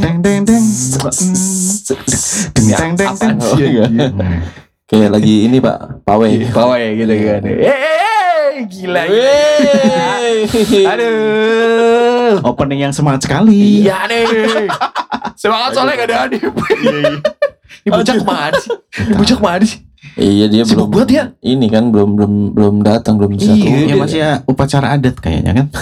Deng deng deng. Deng deng deng deng. Iya, iya. Kayak lagi ini Pak, pawai. Pawai gitu kan. Eh, gila. Aduh. Opening yang semangat sekali. Iya nih. Semangat soalnya gak ada Adip. Ini bocah ke mana sih? Ini bocah ke mana sih? Iya dia Sibuk belum ya? Ini kan belum belum belum datang belum bisa Iya, keluar. Ya masih ya upacara adat kayaknya kan.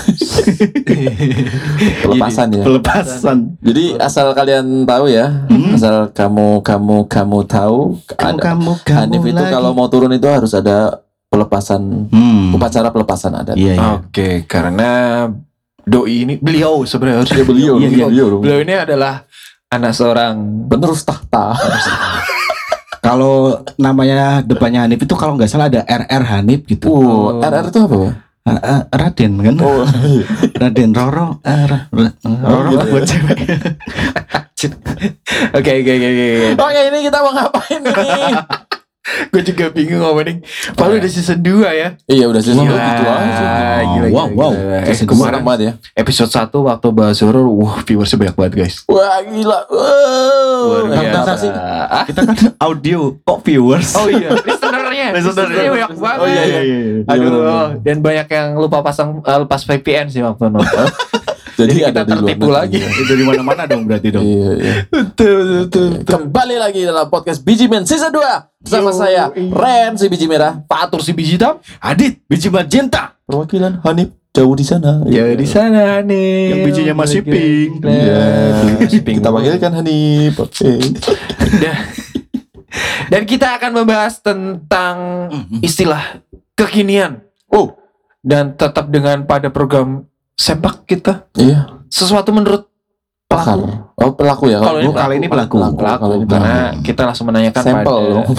pelepasan ya. Pelepasan. Jadi asal kalian tahu ya, asal kamu kamu kamu tahu Kamu ada kamu kamu Hanif itu lagi. kalau mau turun itu harus ada pelepasan Hmm. upacara pelepasan adat. Iya iya. Oke, karena doi ini beliau sebenarnya harusnya beliau, Iya, iya. beliau dong. Beliau ini adalah anak seorang Penerus tahta. Kalau namanya depannya Hanif itu kalau nggak salah ada RR Hanif gitu. Oh, RR itu apa? Ah, ah, Raden kan? Oh, Raden Roro. Ra- Ra- Roro gitu buat cewek. Oke, oke, oke, oke. Oke, ini kita mau ngapain nih? Gue juga bingung ngomongin. Padahal udah season 2 ya. iya, udah season Gila. dua gitu aja. Gila, Wow, gila, wow. gila. Eh, kemarin banget ya. episode 1 waktu bahas horror, wah viewersnya banyak banget guys. Wah, gila. Wow. Luar sih? Ah? Kita kan audio kok viewers. Oh iya, listenernya. Listenernya banyak banget. Oh iya, iya, iya. Aduh, Iya, dan banyak yang lupa pasang eh, lepas VPN sih waktu nonton. Jadi, Jadi ada kita di luar tertipu lagi. Itu di mana-mana dong berarti dong. Iya, iya. betul, betul, Kembali lagi dalam podcast Biji Men Season 2 Bersama Yo, saya iya. Ren si Biji Merah Patur si biji hitam. Adit, biji magenta. Perwakilan Hanif jauh di sana Ya di sana nih. Yang bijinya masih pink. Iya Masih pink. Kita panggilkan Hanif Oke Dan, dan kita akan membahas tentang istilah kekinian Oh dan tetap dengan pada program sempak kita. Iya. Sesuatu menurut Pakar pelaku. Oh pelaku ya Kalau ini kali ini pelaku. Pelaku, Kalau ini karena pelaku. kita langsung menanyakan Sampel pada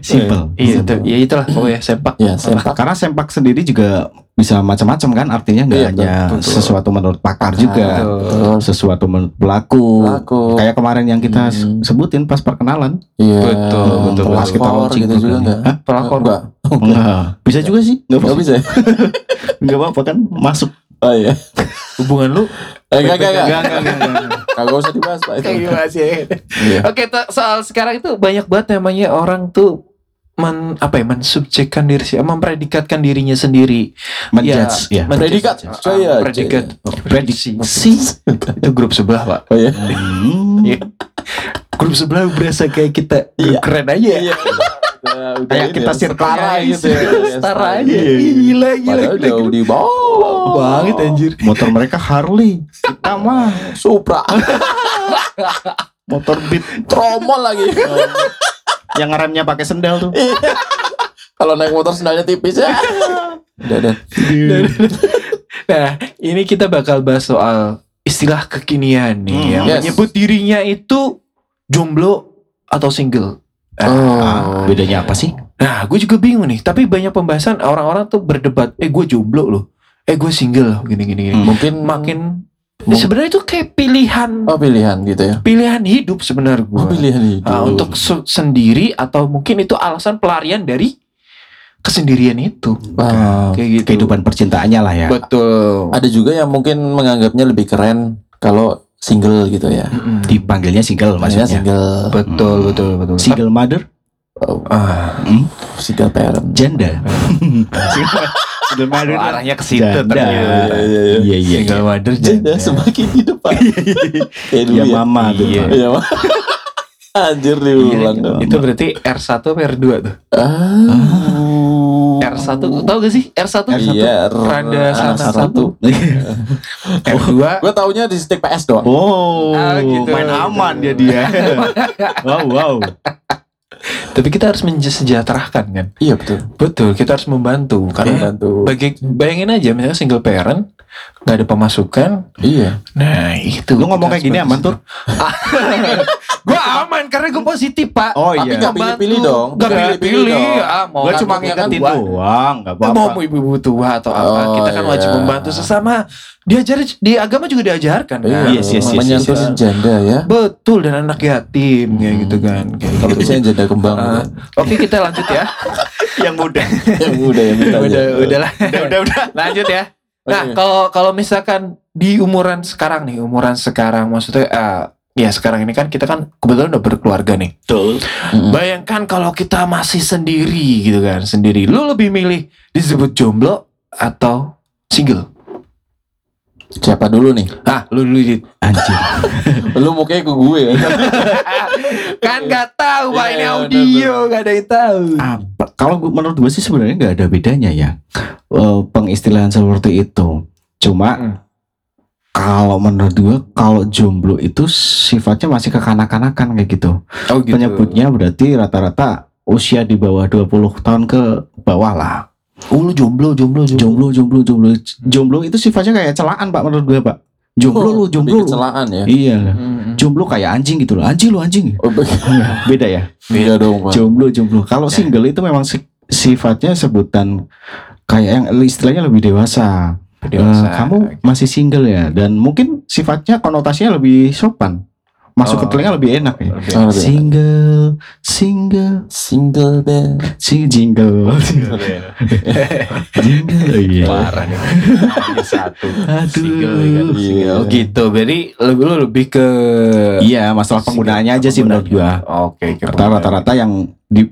Simple. Iya itu, ya itulah pokoknya sempak. Ya sempak Karena sempak sendiri juga bisa macam-macam kan artinya nggak Iya, hanya betul. sesuatu menurut pakar juga Betul sesuatu menurut pelaku Pelaku kayak kemarin yang kita Hmm. sebutin pas perkenalan Iya Betul, betul. Pas kita Pelakor launching gitu juga enggak Hah? Pelakor. Enggak Enggak. bisa juga sih nggak Enggak bisa ya? nggak apa-apa kan masuk Oh iya Hubungan lu Eh enggak enggak enggak Enggak, enggak, enggak. Kagak usah dibahas Pak itu gimana sih? Iya Oke, soal sekarang itu banyak banget namanya orang tuh men apa ya mensubjekkan diri sih, mempredikatkan dirinya sendiri. menjudge ya, men- Predikat Ah, Saya predikat prediksi si itu grup sebelah pak Oh. Iya. grup sebelah berasa kayak kita grup Iya. keren aja ya Iya Udah, Kayak kita ya, setara gitu ya. setara aja Iya, iya. gila gila, Padahal gila. jauh di bawah. Banget anjir. Motor mereka Harley. Kita mah Supra. Motor beat. Tromol lagi. Yang remnya pakai sendal tuh. Kalau naik motor sendalnya tipis ya. Nah, ini kita bakal bahas soal istilah kekinian nih Hmm, yang yes. menyebut dirinya itu jomblo atau single. Ah, bedanya apa sih Nah, gue juga bingung nih. Tapi banyak pembahasan orang-orang tuh berdebat. Eh, gue jomblo loh. Eh, gue single loh. Gini-gini. Hmm. Mungkin Makin Mung- sebenarnya itu kayak pilihan Oh pilihan gitu ya pilihan hidup sebenarnya gue. Oh pilihan hidup Nah, untuk se- sendiri atau mungkin itu alasan pelarian dari kesendirian itu. Wow. Kayak gitu. kehidupan percintaannya lah ya Betul. Ada juga yang mungkin menganggapnya lebih keren Kalau single gitu ya. Dipanggilnya single Maksudnya? single. Betul, Hmm. betul, betul. single mother? Oh, Ah, Hmm? Single parent. Janda single mother arahnya ke situ ternyata. Iya iya iya iya. Iya Single mother Janda janda. semakin di depan. Kayak dulu ya ya. mama tuh. Iya. Iya. Mak. Anjir Iya, diulang dong. Itu berarti R1 apa R2 tuh? Ah. R1 tau gak sih? R1 Iya Rada R1 satu. R2 Gue taunya di stick PS doang. Oh Ah, gitu. main aman dia dia. Wow wow. Tapi kita harus mensejahterakan kan? Iya betul. Betul kita harus membantu. Karena Bantu bagi, bayangin aja misalnya single parent nggak ada pemasukan? Iya. Nah itu lu ngomong kayak gini aman tuh? Gue aman karena gue positif pak. Oh Tapi iya pilih-pilih dong. Gak pilih-pilih. dong. ah, mau gue cuma mau ngingetin kan, doang. Mau apa-apa. ibu-ibu tua atau apa. Oh, Kita kan wajib iya. membantu sesama. Diajar di agama juga diajarkan kan? Iya, Yes, yes, yes. janda ya. Betul dan anak yatim kayak gitu kan. Kayak Kalau gitu. bisa yang janda kembang Ah, kan. Oke kita lanjut ya. Yang muda. Yang muda yang minta Udah udahlah udah udah udah. Lanjut ya Nah, Oke. kalau kalau misalkan di umuran sekarang nih, umuran sekarang maksudnya eh, ya sekarang ini kan kita kan kebetulan udah berkeluarga nih. Betul. Bayangkan kalau kita masih sendiri gitu kan, sendiri. Lu lebih milih disebut jomblo atau single? Siapa dulu nih? Ah, lu dulu Dit. Anjir. Lu mukanya ke gue ya. kan nggak tahu Pak ini iya, audio, nggak ada yang tahu. Apa? Kalau gua- menurut gue sih sebenarnya nggak ada bedanya ya eh, pengistilahan seperti itu. Cuma Hmm. kalau menurut gue kalau jomblo itu sifatnya masih kekanak-kanakan kayak gitu. Oh gitu. Penyebutnya berarti rata-rata usia di bawah 20 tahun ke bawah lah. Oh, lu jomblo, jomblo, Jomblo, jomblo, jomblo. Jomblo itu sifatnya kayak celaan Pak menurut gue Pak. Jomblo lu, jomblo lu. kecelaan ya. Iya. Hmm. Jomblo kayak anjing gitu loh. Anjing lu anjing. Oh, be- Beda ya. Beda dong, Pak. Jomblo, jomblo. Kalau Ya. single itu memang si- sifatnya sebutan kayak yang istilahnya lebih dewasa. Dewasa. Eh, kamu masih single ya dan mungkin sifatnya konotasinya lebih sopan. Masuk ke Oh. telinga lebih enak ya. Oh, lebih enak. Single, single, Single bed. sing jingle, jingle. Iya. Parah nih. Satu. Aduh. Single, ya kan? Iya. Single. Oh gitu. Berarti lebih lu lebih ke Iya, masalah penggunaannya aja sih menurut gua. Oke, ke Rata- Rata-rata yang di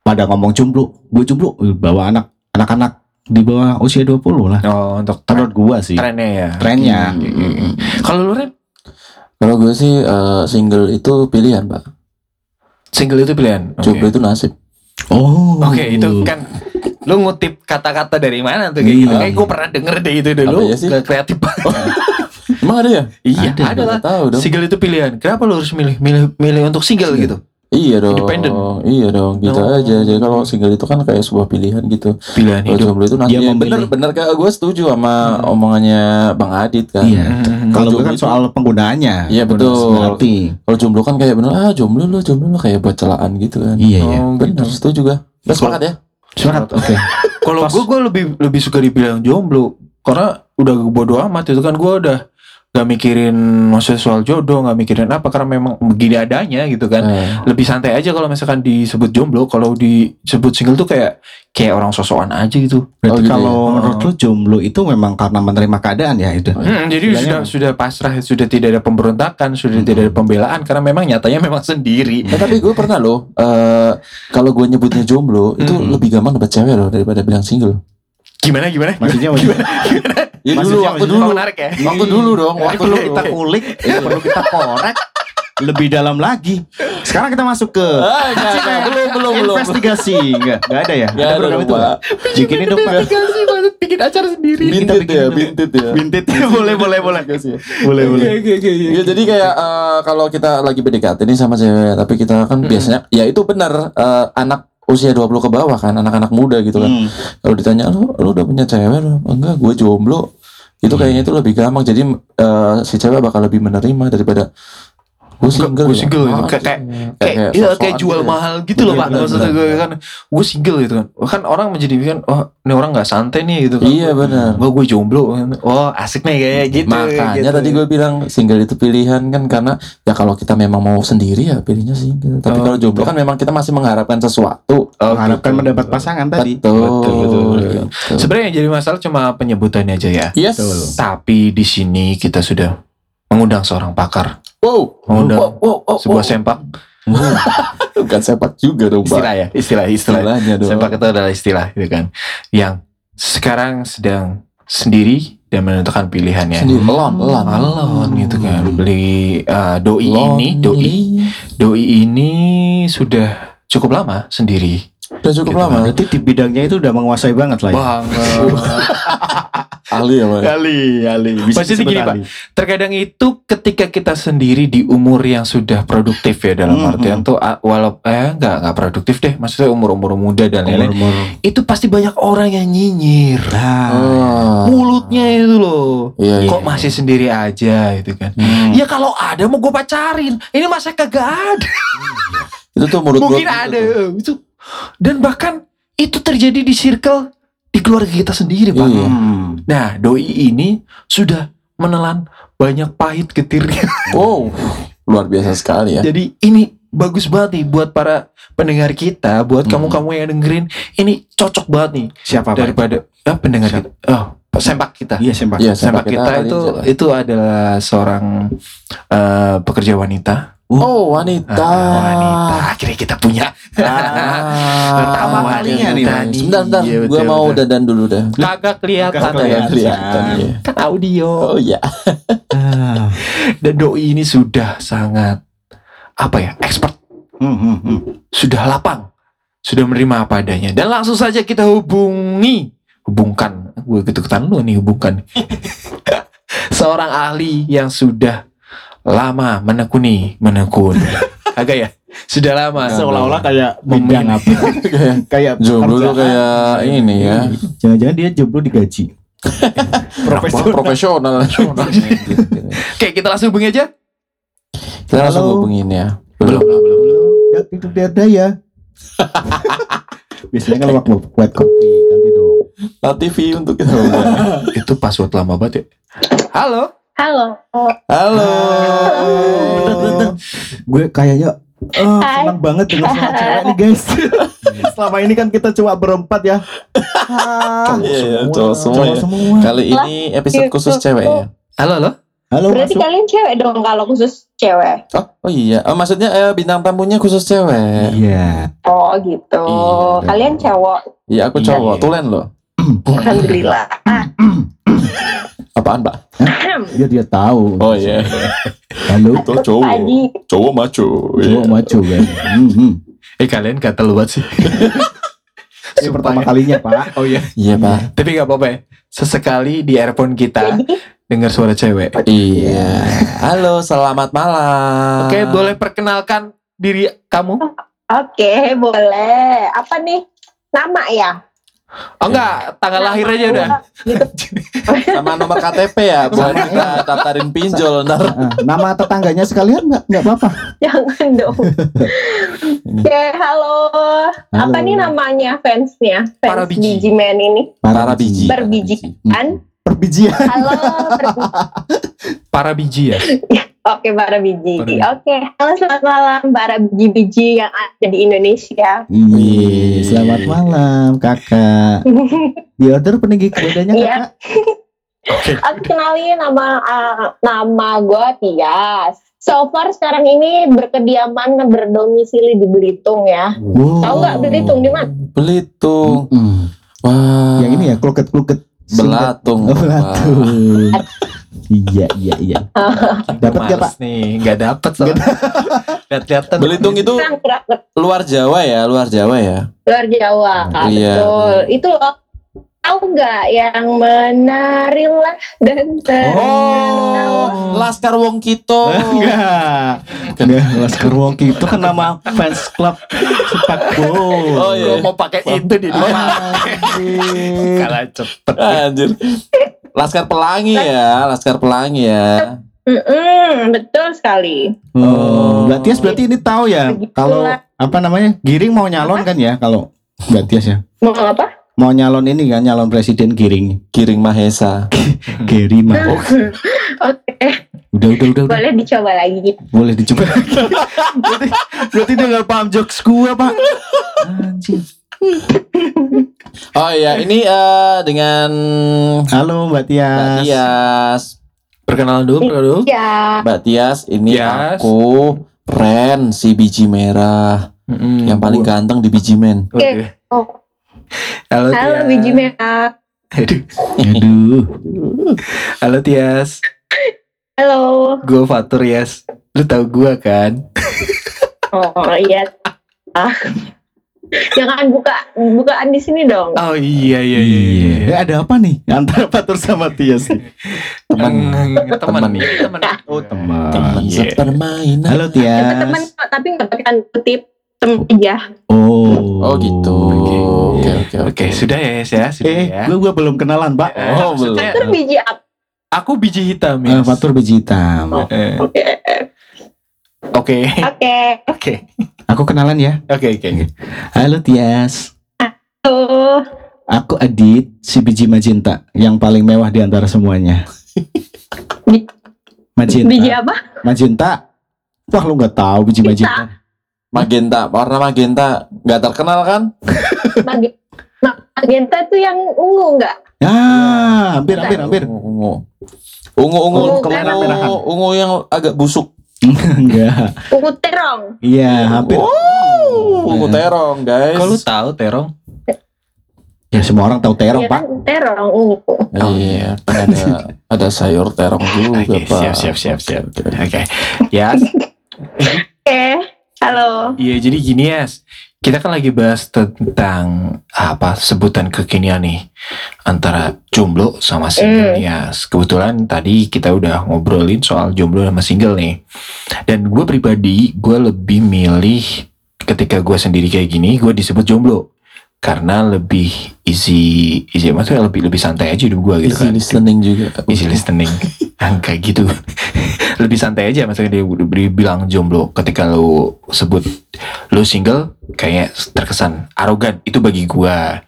pada ngomong jomblo, gue jomblo, bawa anak anak-anak di bawah usia 20 lah. Oh, untuk tren, Menurut gua sih. trennya ya. Trennya. Hmm. Kalau lu Ren, Kalau gue sih eh, single itu pilihan, Pak. single itu pilihan. Jomblo itu nasib. Oh. Oke, itu kan lu ngutip kata-kata dari mana tuh kayak gitu. Kayak gue pernah denger deh itu dulu. Apa ya sih? Kreatif banget. Emang ada ya? iya, Ada, ada lah. Tahu dong. Single itu pilihan. Kenapa lu harus milih milih milih untuk single Iya. gitu? Iya dong. Independen. Iya dong, gitu Oh. aja. Jadi kalau single itu kan kayak sebuah pilihan gitu. Pilihan Kalau hidup. jomblo itu nasib. Dia Ya, memilih. bener, bener kayak gue setuju sama Hmm. omongannya Bang Adit kan. Iya. Hmm. Kalau gue kan itu- soal penggunaannya. Iya, betul. Kalau jomblo kan kayak bener, ah jomblo lu, jomblo lu kayak buat celaan gitu kan. Iya, iya. Oh, Bener, gitu. setuju gue. Udah sepakat ya? Surat. Oke. Kalau gue gue lebih lebih suka dibilang jomblo karena udah bodo amat itu kan gue udah gak mikirin maksudnya soal jodoh nggak mikirin apa karena memang begini adanya gitu kan. Eh, lebih santai aja kalau misalkan disebut jomblo. Kalau disebut single tuh kayak kayak orang sosokan aja gitu. Berarti Oh, gitu kalau ya? menurut lu jomblo itu memang karena menerima keadaan ya itu. Hmm, jadi sudah sudah pasrah sudah tidak ada pemberontakan sudah tidak ada pembelaan karena memang nyatanya memang sendiri. Eh, tapi gue pernah loh, eh kalau gue nyebutnya jomblo itu Hmm. lebih gampang dapet cewek loh daripada bilang single. Gimana gimana Maksudnya maksudnya Ya Maksudnya- dulu, waktu dulu, menarik ya waktu dulu dong, Ini waktu perlu dulu. kita kulik, ya, perlu kita korek lebih dalam lagi. Sekarang kita masuk ke Ah, enggak, enggak, belum, belum, belum. investigasi. Enggak, enggak ada ya? Nggak ada program itu. Bikinin dong, Pak. Investigasi banget bikin acara sendiri Bintit bikin ya, dulu. bintit ya. Bintit. boleh, boleh, boleh. Boleh, boleh. oke. Ya jadi kayak eh, kalau kita lagi PDKT nih sama cewek, tapi kita kan Mm-mm. biasanya ya itu benar eh, anak usia 20 ke bawah kan, anak-anak muda gitu kan. Hmm. Kalau ditanya lu lu udah punya cewek lu? Enggak, gue jomblo. Itu Iya. kayaknya itu lebih gampang. Jadi eh, si cewek bakal lebih menerima daripada gue single. Gue ya. single gitu. Ah, Kayak- kayak- kayak kayak iya kayak jual gitu ya. mahal gitu loh pak Bener, maksudnya gue kan gue single gitu kan kan orang menjadikan oh ini orang nggak santai nih gitu kan Iya benar. gue gue jomblo oh asik nih kayak gitu Makanya gitu. tadi gue bilang single itu pilihan kan karena ya kalau kita memang mau sendiri ya pilihnya single. Tapi Oh, kalau jomblo gitu. kan memang kita masih mengharapkan sesuatu. Oh, Mengharapkan gitu. mendapat pasangan tadi. Betul. Betul, betul, betul. Gitu. sebenarnya yang jadi masalah cuma penyebutannya aja ya Yes. tapi di sini kita sudah mengundang seorang pakar Wow. Mengundang Wow, wow, wow, sebuah wow. sempak Bukan sepak juga dong, Pak. istilah ya istilah istilah Istilahnya dong. sempak itu adalah istilah gitu kan yang sekarang sedang sendiri dan menentukan pilihannya Sendiri. Elon, elon. Alon gitu kan beli uh, doi Lonely. ini doi doi ini sudah cukup lama sendiri Udah cukup Gitu. lama. Berarti di bidangnya itu udah menguasai banget lah ya. banget Ahli ya, Pak. Kali, kali. Bisa Maksudnya gini, Pak. ahli. terkadang itu ketika kita sendiri di umur yang sudah produktif ya dalam Hmm, artian tuh ah, walau eh nggak nggak produktif deh maksudnya umur umur muda dan lain-lain Umur-umur. itu pasti banyak orang yang nyinyir Nah, Oh. mulutnya itu loh Iya, iya. kok masih sendiri aja gitu kan Hmm. ya kalau ada mau gue pacarin ini masa kagak ada Itu tuh menurut gua mungkin gitu ada tuh. itu dan bahkan itu terjadi di circle di keluarga kita sendiri pak. Hmm. nah doi ini sudah menelan banyak pahit getirnya Wow. Luar biasa sekali ya. jadi ini bagus banget nih buat para pendengar kita buat Hmm. kamu kamu yang dengerin ini cocok banget nih Siapa daripada ah, pendengar Siap. kita oh sempak kita. Iya sempak. Iya, Sempak sempak kita kita itu itu adalah seorang eh, pekerja wanita. Oh, wanita. Ah, wanita. Akhirnya kita punya. Ah, Pertama kalinya nih, wanita. Bang. Sebentar, bentar. Iya, Gua betul, mau betul. dandan dulu dah. Kagak kelihatan. Kagak ya. kelihatan. kelihatan. iya. Kan audio. Oh iya. Ah. Dan doi ini sudah sangat apa ya? Expert. Hmm, hmm, hmm. Sudah lapang. Sudah menerima apa adanya. Dan langsung saja kita hubungi. Hubungkan. Gue ketuketan lu nih hubungkan. Seorang ahli yang sudah lama menekuni. Menekun. Agak ya? Sudah lama. Seolah-olah kayak bidang apa? kayak Jomblo tuh kayak ini ya. Jangan-jangan dia jomblo digaji. Wah, profesional. Oke kita langsung hubungi aja. Kita langsung Halo. hubungin ya. Belum, belum, belum. Ya hidup dia ada ya. Biasanya kalau waktu buat kopi ganti dong. TV untuk kita hubungin. Itu password lama banget ya. Halo. Halo. Oh, Halo. Gue kayaknya oh, senang banget dengan suara cewek nih guys. Selama ini kan kita cuma berempat ya. Ah, Iya, iya, cowok semua cowok ya. semua. Kali ini episode khusus cewek ya. Halo, halo. Halo berarti masuk. kalian cewek dong kalau khusus cewek. Oh, oh iya. Oh, maksudnya eh, bintang tamunya khusus cewek. Iya. Oh gitu. Iya. Kalian cowok. Iya, aku Iya, cowok. iya. Tulen loh. Alhamdulillah. Apaan, Pak? Dia dia tahu. Oh iya. Halo. Itu cowok. Cowok maco. Cowok maco kan. Hmm, hmm. Eh kalian kata lu banget sih. Ini pertama kalinya pak. Oh iya. Iya, Pak. Tapi gak apa-apa ya. Sesekali di earphone kita dengar suara cewek. Iya. Halo, selamat malam. Oke, boleh perkenalkan diri kamu? oke boleh. Apa nih? Nama ya? Oh enggak, tanggal lahir aja udah. Gitu. Sama nomor KTP ya, buat kita daftarin pinjol ntar. Ah, nama tetangganya sekalian nggak nggak apa-apa. Jangan dong. Oke, halo. Apa nih namanya fansnya? Para Fans biji. biji man ini. Para biji. Berbiji. Kan? Perbijian. Halo. berbiji. Para biji ya. Oke, para biji. Para biji. Oke, halo selamat malam para biji-biji yang ada di Indonesia. Iya, selamat malam kakak. Di order peninggi kudanya Iya. kakak. Aku kenalin nama uh, nama gue Tias. So far sekarang ini berkediaman berdomisili di Belitung ya. Wow. Tahu nggak Belitung di mana? Belitung. Mm. Wah. Yang ini ya kloket kloket. Belatung. Oh, belatung. Iya iya iya. Dapat gak pak? Nih, nggak dapet soalnya. Lihat-lihatan. Belitung itu luar Jawa ya, luar Jawa ya. luar Jawa, Kak, Iya. betul. Itu loh. Tahu nggak yang menarilah dan terkenal? Oh, Laskar Wong Kito. Enggak. Enggak, Laskar Wongki itu kan nama fans club sepak bola. Oh, iya. Gua mau pakai itu di Oh, anjir. Kalah cepet. Anjir. Laskar Pelangi ya, Laskar Pelangi ya. Mm-mm, betul sekali. Oh, Mbak Tias berarti ini tahu ya Begitulah. kalau apa namanya Giring mau nyalon kan ya kalau Mbak Tias ya Mau apa? mau nyalon ini kan nyalon presiden Giring Giring Mahesa. Giri mah Oke, udah udah udah, udah. boleh dicoba lagi. boleh dicoba berarti, berarti dia nggak paham jokes gua pak Anjir. Oh iya, ini eh, dengan halo Mbak Tias Mbak Tias. Perkenalan dulu, perkenalan dulu. Ya, Mbak Tias, ini Tias. aku Ren si biji merah yang paling ganteng di biji men. Oke. Oh. Halo, halo Tias. biji merah. Aduh. aduh Halo Tias. Halo. Gue Fatur Yes. Lu tahu gua kan? Oh iya. Ah. Jangan buka bukaan di sini dong. Oh iya iya iya. iya iya. Eh, ada apa nih antara Fatur sama Tias nih? Teman Teman. teman ini teman. oh teman Teman Iya. sepermainan. halo Tias teman kok, tapi nggak pakai tanda kutip teman aja. oh Oh gitu. Oke. Oke oke Oke, sudah ya Yes ya, sudah eh ya. gua, gua belum kenalan pak Eh, Oh, maksudnya, Fatur biji apa? Aku biji hitam Eh, ya. Fatur biji hitam Eh, Oke. Oke. Oke. Oke. Aku kenalan ya Oke oke. halo Tias Tuh. Aku Adit, si biji magenta yang paling mewah di antara semuanya. Magenta. Biji apa? Magenta. Wah, lu nggak tahu biji magenta. Magenta, warna magenta nggak terkenal kan? Magi- Ma- Magenta tuh yang ungu nggak? Ya, hampir hampir hampir. Ungu. Ungu ungu Ungu kemerah-merahan. ungu, ungu yang agak busuk. Enggak. Ungu terong. Iya, hampir. Wow, ungu terong, guys. Lu tahu terong? Ya semua orang tahu terong, Iya Pak. terong ungu. Iya, kan ada ada sayur terong juga, Oke, Pak. siap siap siap siap. Oke. Oke. Ya, Oke, halo. iya jadi gini ya. Kita kan lagi bahas tentang apa sebutan kekinian nih antara jomblo sama single Hmm. ya. Kebetulan tadi kita udah ngobrolin soal jomblo sama single nih. Dan gue pribadi gue lebih milih ketika gue sendiri kayak gini gue disebut jomblo karena lebih easy easy maksudnya lebih lebih santai aja hidup gue gitu Easy kan. listening juga. easy listening kayak gitu lebih santai aja maksudnya dia udah beri- bilang jomblo ketika lu sebut lu single kayak terkesan arogan itu bagi gua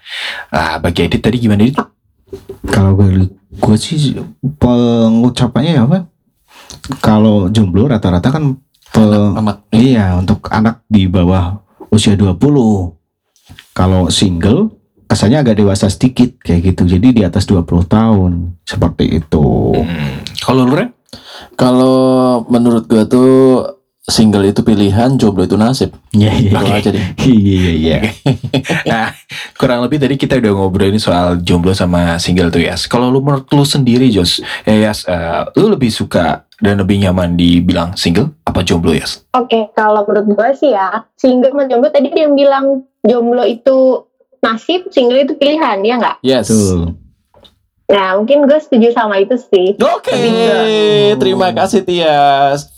ah bagi Edit tadi gimana Edit? Kalau gue gue sih pengucapannya ya apa? Kalau jomblo rata-rata kan pe- Amat. iya untuk anak di bawah usia 20. Kalau single kesannya agak dewasa sedikit kayak gitu. Jadi di atas 20 tahun seperti itu. Hmm, kalau lu Ren? Kalau menurut gua tuh single itu pilihan, jomblo itu nasib. Iya iya. Itu aja deh. Iya iya iya. Nah, kurang lebih tadi kita udah ngobrolin soal jomblo sama single tuh Yas. Kalau lu menurut lu sendiri Jos, ya Yas, eh, lu lebih suka dan lebih nyaman dibilang single apa jomblo Yas? Oke, kalau menurut gue sih ya, single sama jomblo tadi dia yang bilang jomblo itu nasib, single itu pilihan, ya nggak? Yes. Betul. Nah, mungkin gue setuju sama itu sih. Oke, Lebih terima kasih Tias.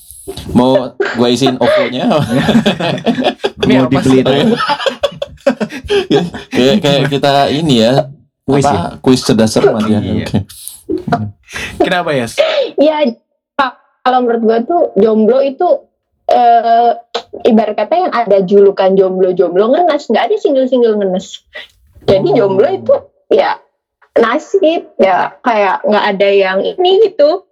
Mau gua isiin OVO-nya? Mau dibeli sih? kayak kayak kita ini ya. Kuis apa? Kuis cerdas cermat ya. Iya. Oke. Kenapa Yas? Ya, Pak, kalau menurut gue tuh jomblo itu eh, ibarat kata yang ada julukan jomblo-jomblo ngenes, nggak ada single-single ngenes. Jadi Oh. jomblo itu ya nasib, ya kayak nggak ada yang ini gitu.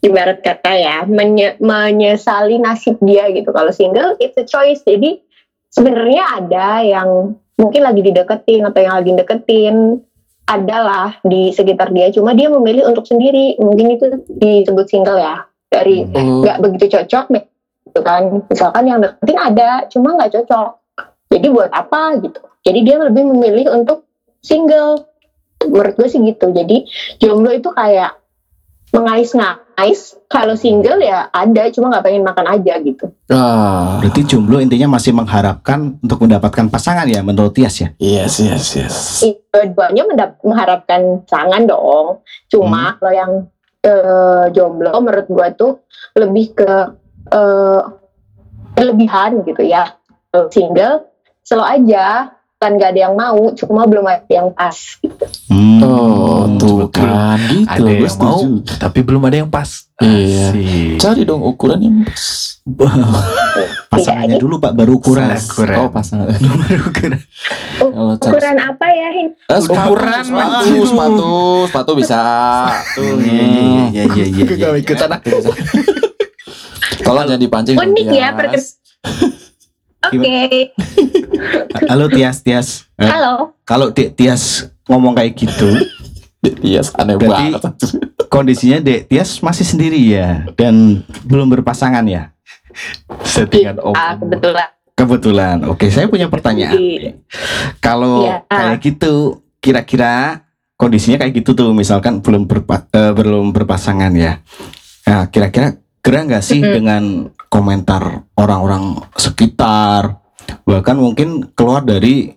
Ibarat kata ya menye- menyesali nasib dia gitu. Kalau single it's a choice. Jadi sebenarnya ada yang mungkin lagi dideketin atau yang lagi deketin adalah di sekitar dia cuma dia memilih untuk sendiri mungkin itu disebut single ya dari Oh, nggak begitu cocok nih gitu kan. Misalkan yang deketin ada cuma nggak cocok. Jadi buat apa gitu. Jadi dia lebih memilih untuk single. Menurut gue sih gitu. Jadi jomblo itu kayak mengais-ngais. Kalau single ya ada cuma nggak pengen makan aja gitu. Ah, Berarti jomblo intinya masih mengharapkan untuk mendapatkan pasangan ya menurut Tias ya? yes, yes, yes. dua-duanya mendap- mengharapkan pasangan dong. Cuma kalau yang eh, jomblo menurut gua tuh lebih ke eh, kelebihan gitu ya. Single slow aja kan gak ada yang mau, cuma belum ada yang pas. Hmm. Oh, tuh betul. kan gitu. Ada Gue yang mau, setuju. tapi belum ada yang pas. Iya. Asik. Cari dong ukuran yang pas. Pasangannya Iya, dulu Pak baru ukuran. Ukuran. Oh, pasangan. baru ukuran. Kalau cari Ukuran apa ya? Hin? Eh, sepatu, Ukuran, sepatu, sepatu, sepatu bisa. Tuh. Iya iya iya iya. iya. Gak ikut sana. Bisa. Tolong jangan dipancing. Unik ya, perke- Oke, Halo Tias Tias. Eh, halo. kalau Tias ngomong kayak gitu, Tias aneh Berarti- banget. kondisinya Dek Tias masih sendiri ya dan belum berpasangan ya. Settingan om. Ah, kebetulan. Kebetulan. Oke, saya punya pertanyaan. Iya. Kalau Iya. kayak gitu, kira-kira kondisinya kayak gitu tuh, misalkan belum berpa- eh, belum berpasangan ya. Nah, kira-kira gerah nggak sih Mm-mm. dengan komentar orang-orang sekitar, bahkan mungkin keluar dari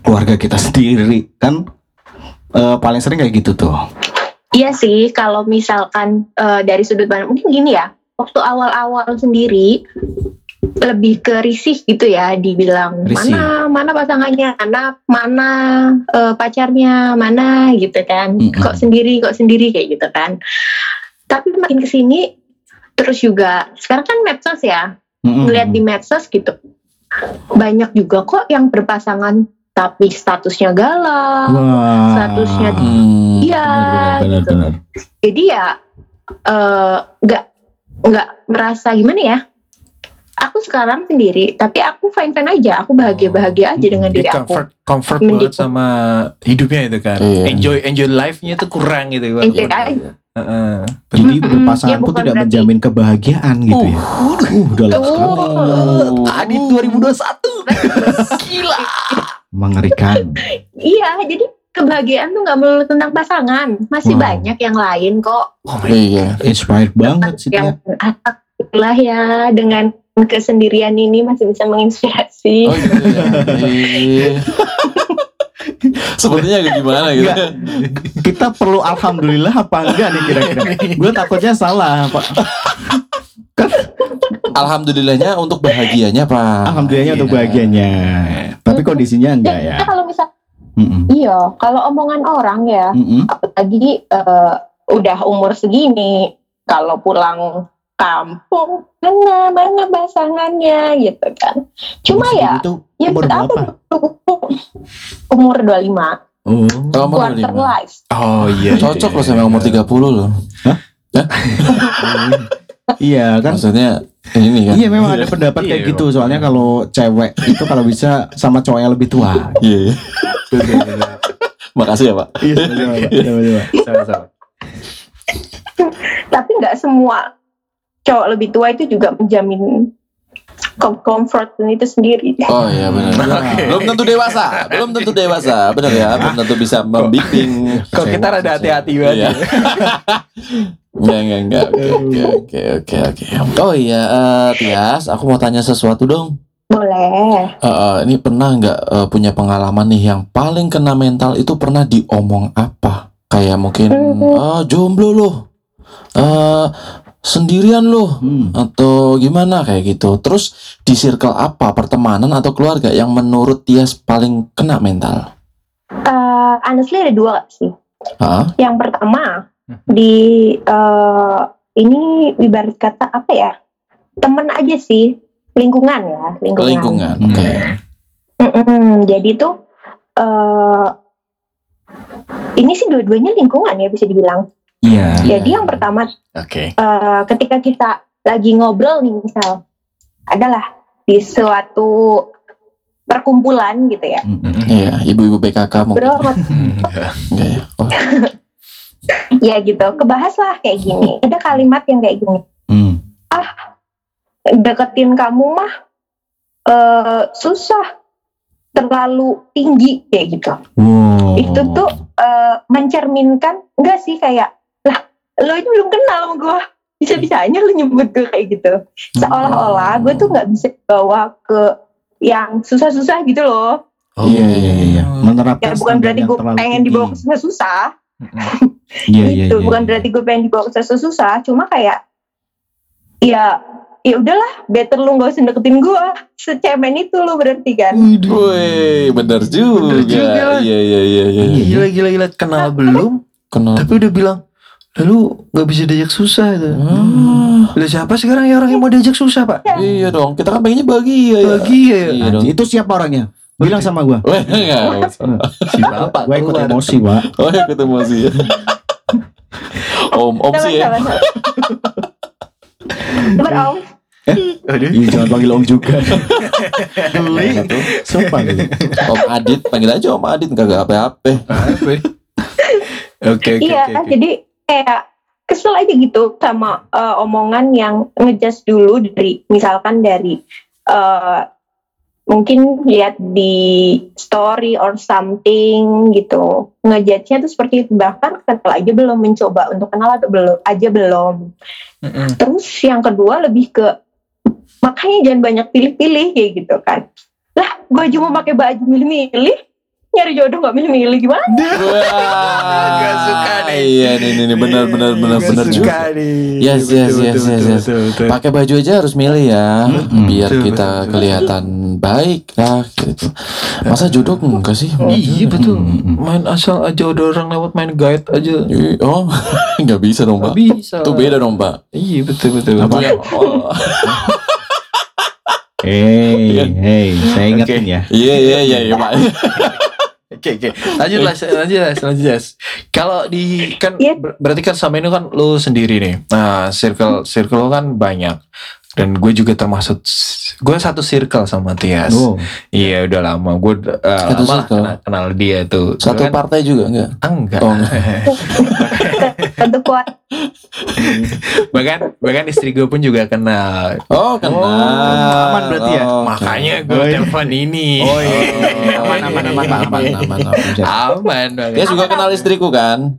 keluarga kita sendiri kan eh, paling sering kayak gitu tuh. Iya sih, kalau misalkan eh, dari sudut pandang mungkin gini ya, waktu awal-awal sendiri lebih ke risih gitu ya, dibilang Risih. mana mana pasangannya, mana mana eh, pacarnya, mana gitu kan, Mm-mm. kok sendiri, kok sendiri kayak gitu kan. Tapi makin ke sini, terus juga sekarang kan medsos ya, Mm-mm. ngeliat di medsos gitu, banyak juga kok yang berpasangan tapi statusnya galau, Wah. statusnya Hmm. iya, Benar, benar, gitu benar. jadi ya eh, nggak nggak merasa gimana ya aku sekarang sendiri, tapi aku fine fine aja. Aku bahagia bahagia aja dengan Dia diri aku. comfort comfort Mending- banget sama hidupnya itu kan. Iya. Enjoy enjoy life-nya itu kurang gitu. Enjoy aja. Heeh. Jadi Mm-mm. berpasangan Ya, pun tidak berarti- menjamin kebahagiaan gitu ya. Uh, dalam sekali. Oh. Adit 2021. Gila. Mengerikan. Iya, jadi kebahagiaan tuh nggak melulu tentang pasangan. Masih Wow. banyak yang lain kok. Oh my Iya. Inspired banget sih yang dia. lah ya dengan kesendirian ini masih bisa menginspirasi. Oh gitu ya. Iya. Sepertinya agak gimana gitu. Enggak. Kita perlu alhamdulillah apa enggak nih kira-kira? Gue takutnya salah, Pak. Alhamdulillahnya untuk bahagianya Pak. Alhamdulillahnya untuk Iya. bahagianya. Tapi kondisinya enggak ya. Kalau misal Mm-mm. iya, kalau omongan orang ya, Mm-mm. apalagi eh, udah umur segini, kalau pulang kampung mana mana pasangannya gitu kan. Cuma Umur ya, ya umur buat apa? Umur 25, Oh. Kalau umur quarter 25. life. Oh iya. Cocok loh sama umur 30 loh. Iya kan? Maksudnya ini kan. Iya memang ada pendapat kayak Iya, gitu. Soalnya kalau cewek itu kalau bisa sama cowok yang lebih tua. Iya. iya. Makasih ya Pak. Iya, sama-sama, Pak. Sama-sama. Tapi nggak semua cowok lebih tua itu juga menjamin com- comfort itu sendiri. Oh iya benar. Belum tentu dewasa. Belum tentu dewasa. Benar ya. Belum tentu bisa membimbing. Kok kita rada hati-hati Iya. Enggak, enggak, enggak. Oke, oke, oke, oke, oke. Oh iya, eh, Tias, aku mau tanya sesuatu dong. Boleh. Eh, eh, ini pernah nggak eh, punya pengalaman nih yang paling kena mental itu pernah diomong apa? Kayak mungkin ah jomblo loh, eh sendirian loh, Hmm. atau gimana kayak gitu. Terus di circle apa, pertemanan atau keluarga yang menurut Tias paling kena mental? Eh, honestly ada dua sih. Hah? Yang pertama di eh, ini ibarat kata apa ya? Temen aja sih, lingkungan ya, lingkungan. Lingkungan. Hmm. Oke. Mm-mm, jadi tuh eh ini sih dua-duanya lingkungan ya bisa dibilang. Iya. Jadi yang pertama Oke. eh, ketika kita lagi ngobrol nih misal adalah di suatu perkumpulan gitu ya. Mm-mm. Iya, ibu-ibu PKK mungkin. Bro, Enggak ya. Oh, ya gitu. Kebahas lah kayak gini. Ada kalimat yang kayak gini. Hmm. Deketin kamu mah eh susah, terlalu tinggi kayak gitu. Wow. Itu tuh eh, mencerminkan enggak sih kayak lah lo ini belum kenal sama gue bisa bisanya lo nyebut gue kayak gitu seolah-olah gue tuh nggak bisa bawa ke yang susah-susah gitu loh Oh. Iya iya iya. Menerapkan ya bukan berarti gue pengen dibawa ke susah-susah Iya iya gitu iya. bukan iya. berarti gue pengen dibawa ke susah-susah cuma kayak ya ya udahlah better lu nggak usah deketin gue secemen itu lo berarti kan Woi, benar juga. Bener juga. Iya, iya, iya, iya. Gila gila gila kenal belum Kenal. tapi udah bilang lalu nggak bisa diajak susah itu. Ah, Lah siapa sekarang ya orang yang mau diajak susah pak? iya dong, kita kan pengennya bahagia ya. Bahagia ya. Iya itu siapa orangnya? Bilang sama gua. Weh, enggak. Si bapak Gua ikut emosi, Pak. Oh, ya ketemu sih ya. Om, om sih ya. Sabar, Om. Aduh. Iya, jangan panggil Om juga. Geli. Sumpah gitu. Om Adit, panggil aja Om Adit, kagak apa-apa. Oke oke iya oke, oke. jadi kayak kesel aja gitu sama eh, omongan yang ngejudge dulu dari misalkan dari eh, mungkin lihat di story or something gitu ngejudge-nya tuh seperti itu bahkan kenal aja belum mencoba untuk kenal atau belum aja belum Mm-mm. terus yang kedua lebih ke makanya jangan banyak pilih-pilih kayak gitu kan lah gue mau pakai baju milih-milih nyari jodoh nggak milih-milih gimana Wah, Gak suka nih. Iya, nih, nih, nih, benar, benar, benar, Gak benar suka juga. nih. Yes, yes, yes, yes, yes. Pakai baju aja harus milih ya, biar Betul, kita betul, betul. Baik lah gitu. Masa jodoh enggak sih? Iya betul. Mm-mm. Main asal aja ada orang lewat main guide aja. Ih, Oh, nggak bisa dong, Pak. bisa. Itu beda dong, Pak. Iya betul betul. Yang- oh. Hey, hey, saya ingetin ya. Iya, iya, iya, iya, Pak. Oke oke. Lanjut lah, lanjut lah, lanjut lah. Kalau di kan Iya. ber- berarti kan sama ini kan lu sendiri nih. Nah, circle circle lu kan banyak. Dan gue juga termasuk gue satu circle sama Tias Oh, iya udah lama gue uh, Satu lama kenal, kenal dia tuh Satu Kan- partai juga enggak? Ah, enggak Oh, enggak. Tentu kuat. bahkan bahkan istri gue pun juga kenal Oh, kenal. aman berarti ya? Oh, makanya gue Oh, iya. telepon ini Oh, iya. Oh, Aman, aman, aman, aman, aman, aman, aman. aman banget Dia juga kenal istriku kan?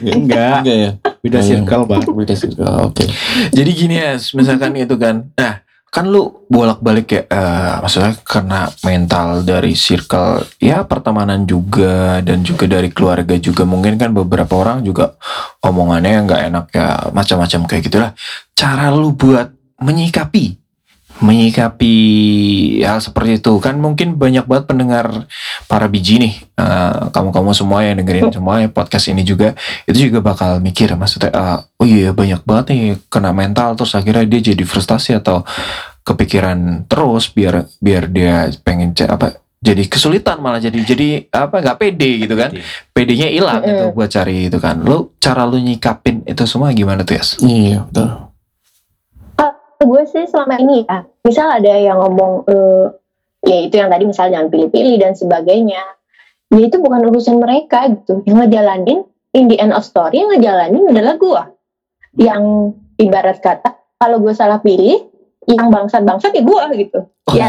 enggak, Enggak ya? Beda circle bang. Beda circle. Oke. Jadi gini ya, misalkan itu kan, nah kan lu bolak-balik ya, eh, maksudnya karena mental dari circle, ya pertemanan juga dan juga dari keluarga juga mungkin kan beberapa orang juga omongannya nggak enak ya macam-macam kayak gitulah. Cara lu buat menyikapi, menyikapi hal seperti itu kan mungkin banyak banget pendengar para biji nih, eh, kamu-kamu semua yang dengerin semua ya podcast ini juga itu juga bakal mikir maksudnya ah, oh iya banyak banget nih kena mental terus akhirnya dia jadi frustasi atau kepikiran terus biar biar dia pengen apa jadi kesulitan malah jadi jadi apa nggak pede gitu kan pedenya hilang Mm-mm. gitu buat cari itu kan lu cara lu nyikapin itu semua gimana tuh Yas? Iya, betul. Gue sih selama ini ya misal ada yang ngomong eh, ya itu yang tadi misal jangan pilih-pilih dan sebagainya ya itu bukan urusan mereka gitu. Yang ngejalanin in the end of story yang ngejalanin adalah gue yang ibarat kata kalau gue salah pilih yang bangsat-bangsat ya gue gitu. Ya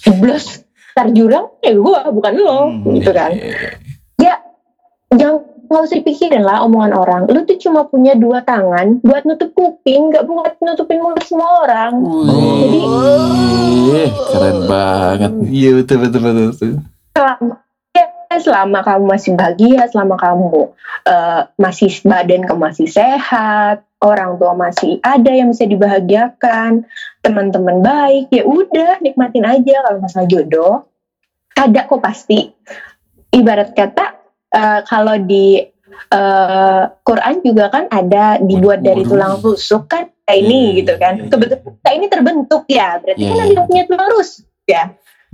jeblos tar jurang ya gue bukan lo Hmm, gitu kan. jangan nggak usah dipikirin lah omongan orang lu tuh cuma punya dua tangan buat nutup kuping nggak buat nutupin mulut semua orang Jadi Wih, keren banget. Iya betul betul betul. betul. selama, ya, selama kamu masih bahagia, selama kamu eh, masih badan kamu masih sehat, orang tua masih ada yang bisa dibahagiakan, teman-teman baik, ya udah nikmatin aja kalau masalah jodoh ada kok pasti. Ibarat kata eh, kalau di eh, Quran juga kan ada dibuat dari Waduh. tulang rusuk kan kayak ini Iya, gitu kan. iya, iya. Kebetulan kita ini terbentuk ya, berarti Iya, kan iya. ada yang punya tulang rusuk ya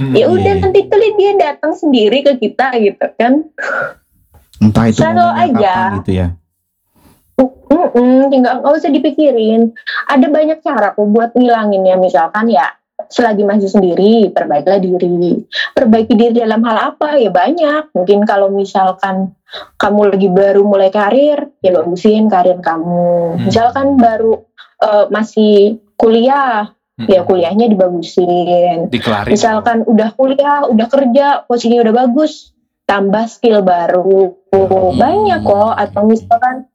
Hmm, ya udah iya. nanti tuh dia datang sendiri ke kita gitu kan Entah itu Selalu aja. kapan gitu ya. Mm-mm, tinggal nggak usah dipikirin ada banyak cara kok buat ngilangin ya misalkan ya selagi masih sendiri perbaikilah diri perbaiki diri dalam hal apa ya banyak mungkin kalau misalkan kamu lagi baru mulai karir ya bagusin karir kamu Hmm. misalkan baru eh, masih kuliah ya kuliahnya dibagusin Dikelarin. misalkan udah kuliah, udah kerja, posisinya udah bagus, tambah skill baru, banyak kok. Atau misalkan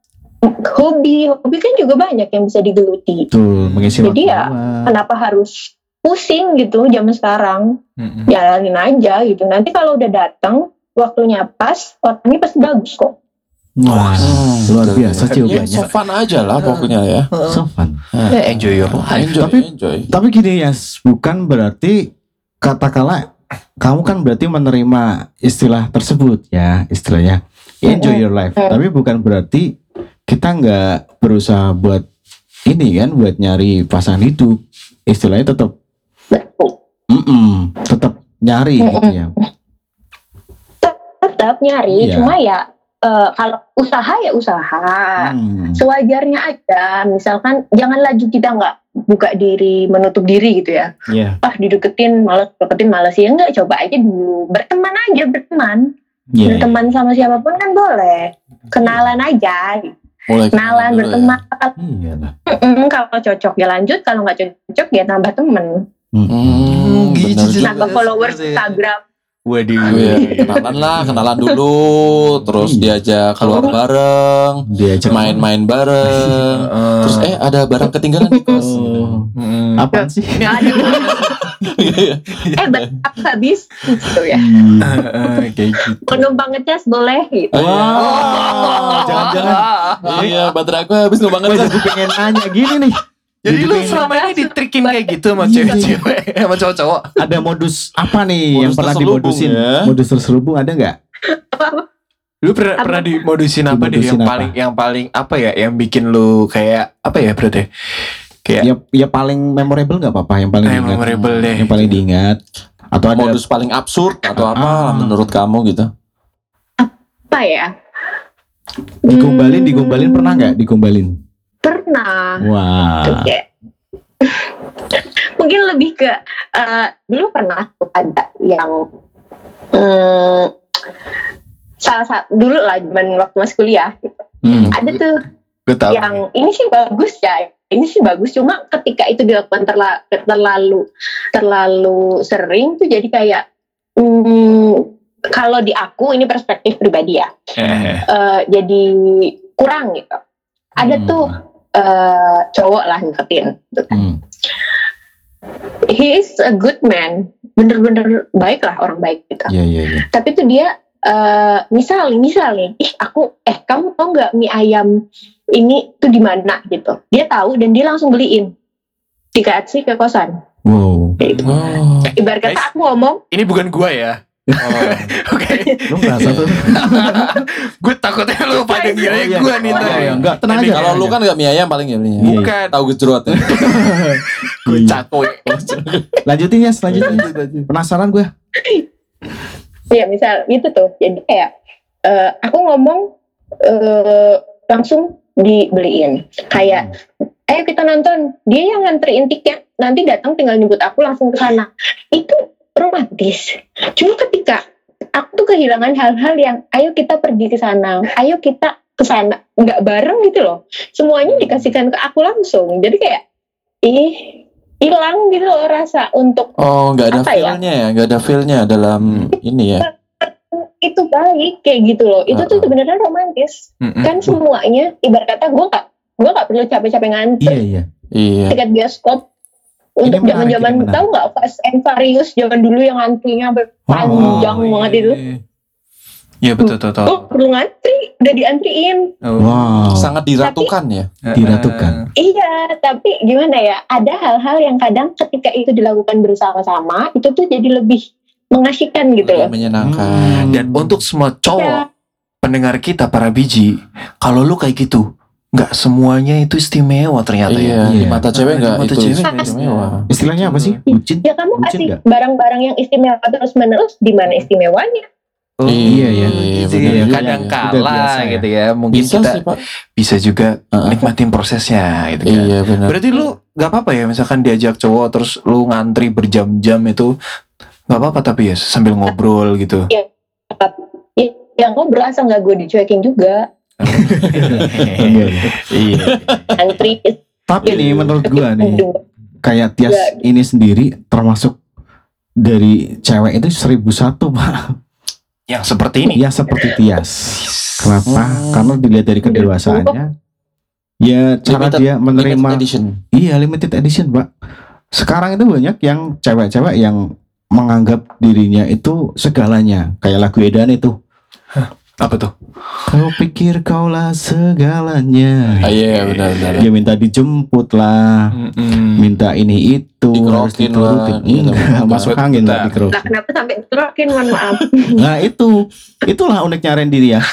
hobi, hobi kan juga banyak yang bisa digeluti. Tuh mengisi Jadi waktu ya. Kenapa harus pusing gitu zaman sekarang? Mm-mm. Jalanin aja gitu. Nanti kalau udah datang, waktunya pas, orangnya pasti bagus kok. Wah, Hmm, luar biasa Ya, jawabannya. so fun aja lah pokoknya ya. So fun. Ya, enjoy your life. Enjoy, Tapi- enjoy. Tapi gini ya, bukan berarti katakanlah kamu kan berarti menerima istilah tersebut ya, istilahnya enjoy your life. Tapi bukan berarti kita nggak berusaha buat ini kan, buat nyari pasangan hidup. Istilahnya tetap, Betul. mm tetap nyari Mm-mm. gitu ya. Tetap nyari, Iya. cuma ya eh, kalau usaha ya usaha. Hmm. sewajarnya aja misalkan jangan laju kita nggak buka diri menutup diri gitu ya Iya, ah dideketin malas deketin malas ya enggak coba aja dulu berteman aja berteman iya. berteman sama siapa pun kan boleh kenalan aja Mulai kenalan dulu ya. berteman Iya. Mm-mm, kalau cocok ya lanjut kalau nggak cocok ya tambah temen Hmm, gitu juga. juga. nambah followers. Instagram Waduh. Iya, kenalan lah, kenalan dulu, terus Iya. diajak keluar bareng, Diajak main-main bareng. Heeh. Terus eh ada barang ketinggalan di kos. Oh. Mm-mm. Apaan sih? nggak ada eh berapa habis gitu ya Hmm. Heeh, kayak gitu. penumpang ngecas boleh gitu. Wow, jangan-jangan Iya, baterai aku habis numpang Gue ngecas. jadi pengen nanya gini nih. Jadi lu pengen- selama ini ditrikin kayak gitu sama Iya. cewek-cewek sama cowok-cowok. ada modus apa nih Modus yang pernah dimodusin? ya. Modus terselubung ada nggak? Lu pernah Apa? pernah dimodusin apa deh yang apa? paling yang paling apa ya yang bikin lu kayak apa ya berarti? Kayak Ya, ya paling memorable nggak apa-apa yang paling yang diingat. memorable deh. Yang paling diingat. Atau ada Modus paling absurd atau apa Ah. menurut kamu gitu? apa ya digombalin, digombalin pernah nggak? Digombalin. Pernah Wah. Kayak mungkin lebih ke eh, dulu pernah ada yang hmm, salah satu dulu lah zaman waktu masih kuliah gitu. Hmm. ada tuh Gue tahu. yang ini sih bagus ya ini sih bagus cuma ketika itu dilakukan terla- terlalu terlalu sering tuh jadi kayak hmm, kalau di aku ini perspektif pribadi ya Eh, eh, jadi kurang gitu ada Hmm. tuh eh, cowok lah ngeketin Hmm. he is a good man bener-bener baik lah orang baik gitu Iya iya iya. tapi tuh dia eh misal misal nih ih aku eh kamu tau nggak mie ayam ini tuh di mana gitu dia tahu dan dia langsung beliin di KFC ke kosan Wow. kayak gitu. Oh. ibarat kata guys. aku ngomong ini bukan gua ya. Oh. Oke. Lu merasa tuh? gue takutnya lu pada ngira Oh, iya. gue nih Oh, ntar. iya, enggak, tenang aja. Kalau lu kan gak mie ayam paling ya. Iya. Bukan. Tahu gejrot ya. Gue Iya. cakwe. Lanjutin ya, selanjutnya. Penasaran gue. ya misal gitu tuh jadi kayak eh, aku ngomong eh, langsung dibeliin kayak ayo kita nonton dia yang nganterin tiket nanti datang tinggal nyebut aku langsung ke sana itu romantis cuma ketika aku tuh kehilangan hal-hal yang ayo kita pergi ke sana ayo kita ke sana nggak bareng gitu loh semuanya dikasihkan ke aku langsung jadi kayak ih hilang gitu loh rasa untuk Oh, nggak ada ya? feel-nya ya, nggak ada feel-nya dalam ini ya. itu baik kayak gitu loh itu tuh Uh-uh. sebenarnya romantis Mm-mm. kan semuanya ibarat kata gue gak gue gak perlu capek-capek ngantri Iya iya. Iya. tiket bioskop untuk zaman zaman ini menarik. tahu nggak Fast and Furious zaman dulu yang antrinya panjang Oh, banget itu iya. Iya betul betul. oh perlu ngantri udah diantriin Oh. Wow. Sangat diratukan ya. diratukan. iya tapi gimana ya ada hal-hal yang kadang ketika itu dilakukan bersama-sama itu tuh jadi lebih mengasihkan gitu loh Lebih menyenangkan. Hmm. Dan untuk semua cowok pendengar kita para biji, kalau lu kayak gitu, nggak semuanya itu istimewa ternyata Iya, ya. di Iya. mata cewek nggak mata itu cewek istimewa. Istilahnya apa sih? Bucin? ya kamu Bucin kasih barang-barang yang istimewa terus menerus di mana istimewanya Oh, Iya, iya. gitu benar ya. juga Kadang ya. kala Udah biasa ya. gitu ya. Mungkin Bisa kita sih pak. bisa juga nikmatin prosesnya gitu kan. Iya benar. Berarti lu nggak apa-apa ya misalkan diajak cowok terus lu ngantri berjam-jam itu nggak apa-apa tapi ya sambil ngobrol gitu. ya yang ngobrol asal nggak gue dicuekin juga Iya. antri Tapi nih menurut gue nih Aduh. kayak Tias ini sendiri termasuk dari cewek itu seribu satu pak Yang seperti ini. ya seperti Tias kenapa Hmm. karena dilihat dari kedewasanya ya cara Limited- dia menerima Limited edition. iya limited edition pak sekarang itu banyak yang cewek-cewek yang menganggap dirinya itu segalanya kayak lagu Edan itu Apa tuh? kau pikir kaulah segalanya Ah, iya benar benar. dia minta dijemput lah minta ini itu Dikerokin lah, gitu. enggak masuk angin lah dikerokin Lah kenapa sampai terokin mohon maaf Nah itu, itulah uniknya Randy dia.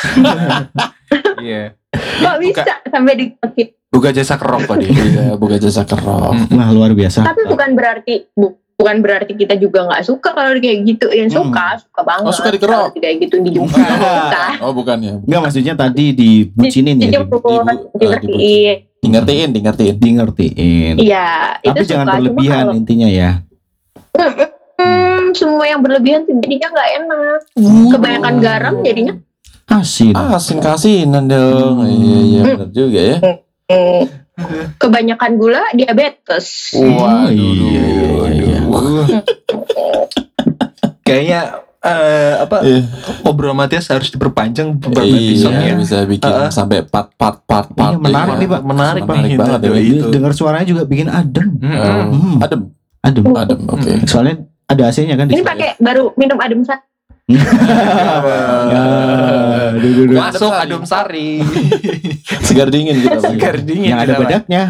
Iya. kok bisa sampai diterokin Buka jasa kerok dia. Iya, buka jasa kerok. Wah luar biasa. tapi bukan berarti bu- bukan berarti kita juga nggak suka kalau kayak gitu yang suka suka banget Oh, suka dikerok? Kalau kayak gitu suka Oh bukan ya. Enggak maksudnya tadi dibucinin ya, di, dijemput di- Di ngertiin, di ngertiin. di ngertiin. iya itu Tapi suka jangan berlebihan kalau- intinya ya. Hmm, semua yang berlebihan jadinya nggak enak kebanyakan garam jadinya Asin. Ah, asin kasinan dong. Iya, iya benar juga ya. hmm, kebanyakan gula diabetes iya, Waduh, iya. Kayaknya eh, apa Iya. obrolan Matias harus diperpanjang beberapa Iya, episodenya. bisa bikin Heeh. sampai part part part part. Iya, menarik nih, Pak. Menarik, Menarik nih, banget ya. Doi itu. Dengar suaranya juga bikin adem. Mm-mm. Hmm, Adem, adem. adem. Oke. Soalnya ada AC-nya kan di ini pakai baru minum adem sa Ya. Masuk adem sari. Segar dingin kita. Segar dingin. Yang ada bedaknya.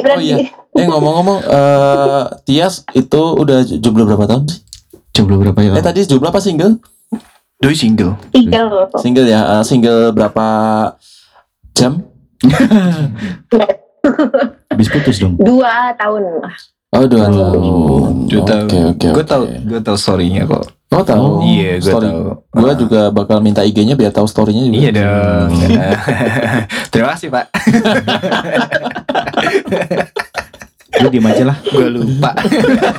berarti iya. Eh ngomong-ngomong, eh Tias itu udah jomblo berapa tahun sih? Coba berapa ya? Eh tadi jomblo apa single? Doi single. loh Single ya. Eh, single berapa jam? Habis putus dong. dua tahun Oh dua Oh, tahun. dua tahun. Oke oke. Gue tau, gue tau storynya kok. Oh tahu. Iya, gue tau. Gue Ah. juga bakal minta IG-nya biar tahu story-nya juga. Iya dong. Terima kasih Pak. Lu diem aja lah. Gue lupa.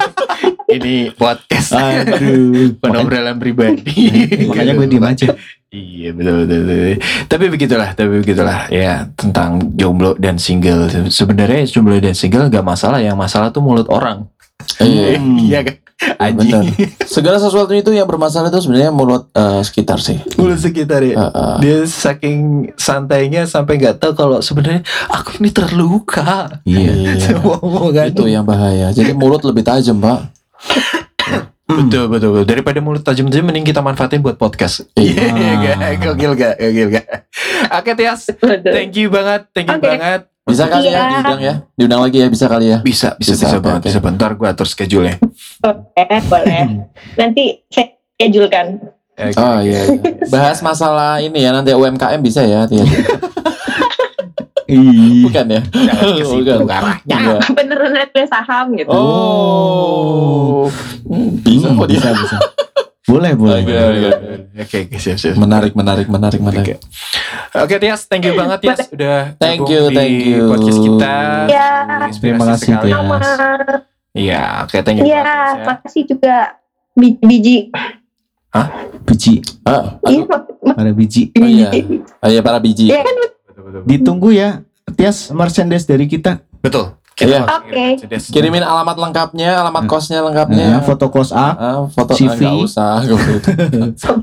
Ini podcast. Aduh. Penobrolan pribadi. Makanya gue diem aja. Iya betul, betul betul. Tapi begitulah, tapi begitulah ya tentang jomblo dan single. Sebenarnya jomblo dan single gak masalah, yang masalah tuh mulut orang. Iya. Iya kan? Benar. Anjing. Segala sesuatu itu yang bermasalah itu sebenarnya mulut eh, sekitar sih. Mulut sekitar ya. Heeh. Dia saking santainya sampai nggak tahu kalau sebenarnya aku ini terluka. Iya. Iya. Ngomong kan. Itu yang bahaya. Jadi mulut lebih tajam, Pak. Betul, betul, betul. Daripada mulut tajam-tajam mending kita manfaatin buat podcast. Iya. Iya, gak? Gokil gak? Gokil gak? Oke, Tias. Betul. Thank you banget. Thank you Oke. banget. Bisa kali ya Iya. diundang ya? Diundang lagi ya, bisa kali ya? Bisa, bisa, bisa, Bisa, oke, banget. oke. Bisa bentar gue atur schedule-nya. Boleh, boleh. Nanti saya schedule-kan. Oke, Oh oke. iya, iya. Bahas masalah ini ya nanti UMKM bisa ya? Ih. Bukan ya? Jangan ke situ Bukan. arahnya. Iya. Beneran ada saham gitu. Oh. Hmm, Bisa Hmm, kok dia. bisa, bisa. Boleh, boleh. Oke, oke. Oke, siap, siap. Menarik, menarik, menarik, menarik. Oke, Tias. Thank you banget, Tias. Udah Thank you, thank you. podcast kita. Iya. Inspirasi Terima kasih, sekali. Tias. Iya, oke, thank you Iya, ya. makasih juga Bi- biji. Biji, Ah, Iya, ada biji. Oh, iya. Oh iya, para biji. Iya kan? Betul. Ditunggu ya, Tias merchandise dari kita. Betul. Iya. Oke. Mercedes. Kirimin alamat lengkapnya, alamat kosnya lengkapnya. Nah, foto close up. Ah, foto CV. ah, nggak usah, nggak usah.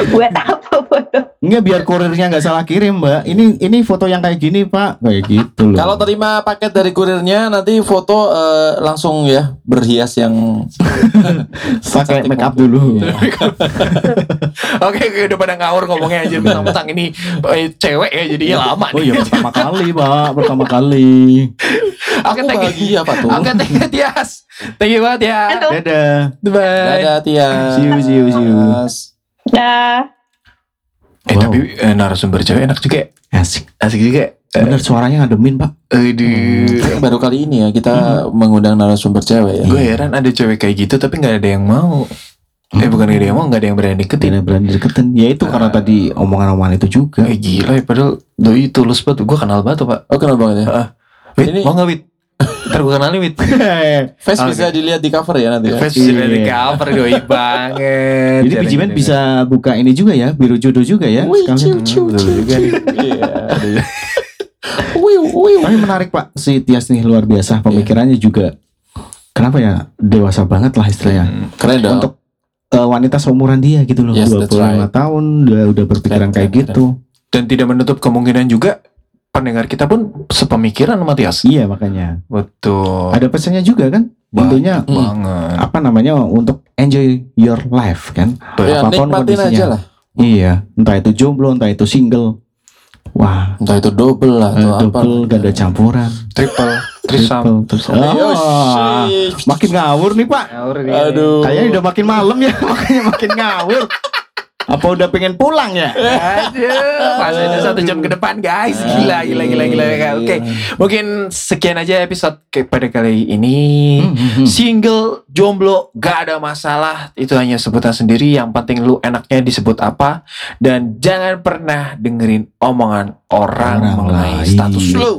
Buat apa foto? Enggak biar kurirnya nggak salah kirim, Mbak. Ini ini foto yang kayak gini, Pak. Kayak gitu loh. Kalau terima paket dari kurirnya nanti foto eh, langsung ya berhias yang pakai make up dulu. Oke, oke, udah pada ngawur ngomongnya aja mentang-mentang ini eh, cewek ya jadinya lama Oh nih. iya pertama kali, Pak. Pertama kali. Oke, Aku thank you. Pak tuh. Oke, thank you Tias. Thank you banget ya. Dadah. Bye. Dadah Tia. See you, see you, see you. Dah. Eh, Wow. tapi eh, narasumber cewek enak juga. Asik. Asik juga. Eh, Bener suaranya ngademin, Pak. Aduh. Baru kali ini ya kita mengundang narasumber cewek ya. Gue heran ada cewek kayak gitu tapi nggak ada yang mau. Eh bukan nggak ada yang mau, nggak ada yang berani deketin. Tidak berani deketin. Ya itu karena Ah. tadi omongan-omongan itu juga. Eh gila ya padahal doi tulus banget. Gue kenal banget tuh pak. Oh kenal banget ya. Wit, Ini- mau nggak Wit? Ntar gue kenalin Wit. Face Oke. bisa dilihat di cover ya nanti ya. Face Iya. sudah di cover doi banget. Jadi Pijiman bisa buka ini juga ya, biru jodoh juga ya. Wih, ciu, ciu, ciu. Iya. Tapi menarik Pak, si Tias nih luar biasa. Pemikirannya juga, kenapa ya dewasa banget lah istilahnya. Hmm. Keren dong. Untuk eh, wanita seumuran dia gitu loh, Yes, that's 25 right. tahun udah udah berpikiran Keren, kayak keren, gitu. Dan tidak menutup kemungkinan juga pendengar kita pun sepemikiran sama Tias. Iya makanya. Betul. Ada pesannya juga kan? Intinya Banyak banget. apa namanya untuk enjoy your life kan? ya, apa pun kondisinya. aja lah. Iya, entah itu jomblo, entah itu single. Wah, Entah itu double lah eh, atau apa. double, ganda campuran, Triple, trisam. triple, terus. Oh, shit. makin ngawur nih Pak. Aduh. Kayaknya udah makin malam ya, makanya makin ngawur. Apa udah pengen pulang ya? Aduh, masih ada satu jam ke depan guys. Gila, gila, gila, gila. Oke, mungkin sekian aja episode pada kali ini. Hmm. Single, jomblo, gak ada masalah. Itu hanya sebutan sendiri. Yang penting lu enaknya disebut apa. Dan jangan pernah dengerin omongan orang, Orang mengenai lain. status lu.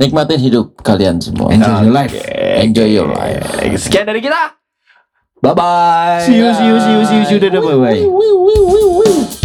Nikmatin hidup kalian semua. Enjoy your life. Enjoy your life. Sekian dari kita. Bye bye. See you, see you, see you, see you, see you, dadah, bye bye.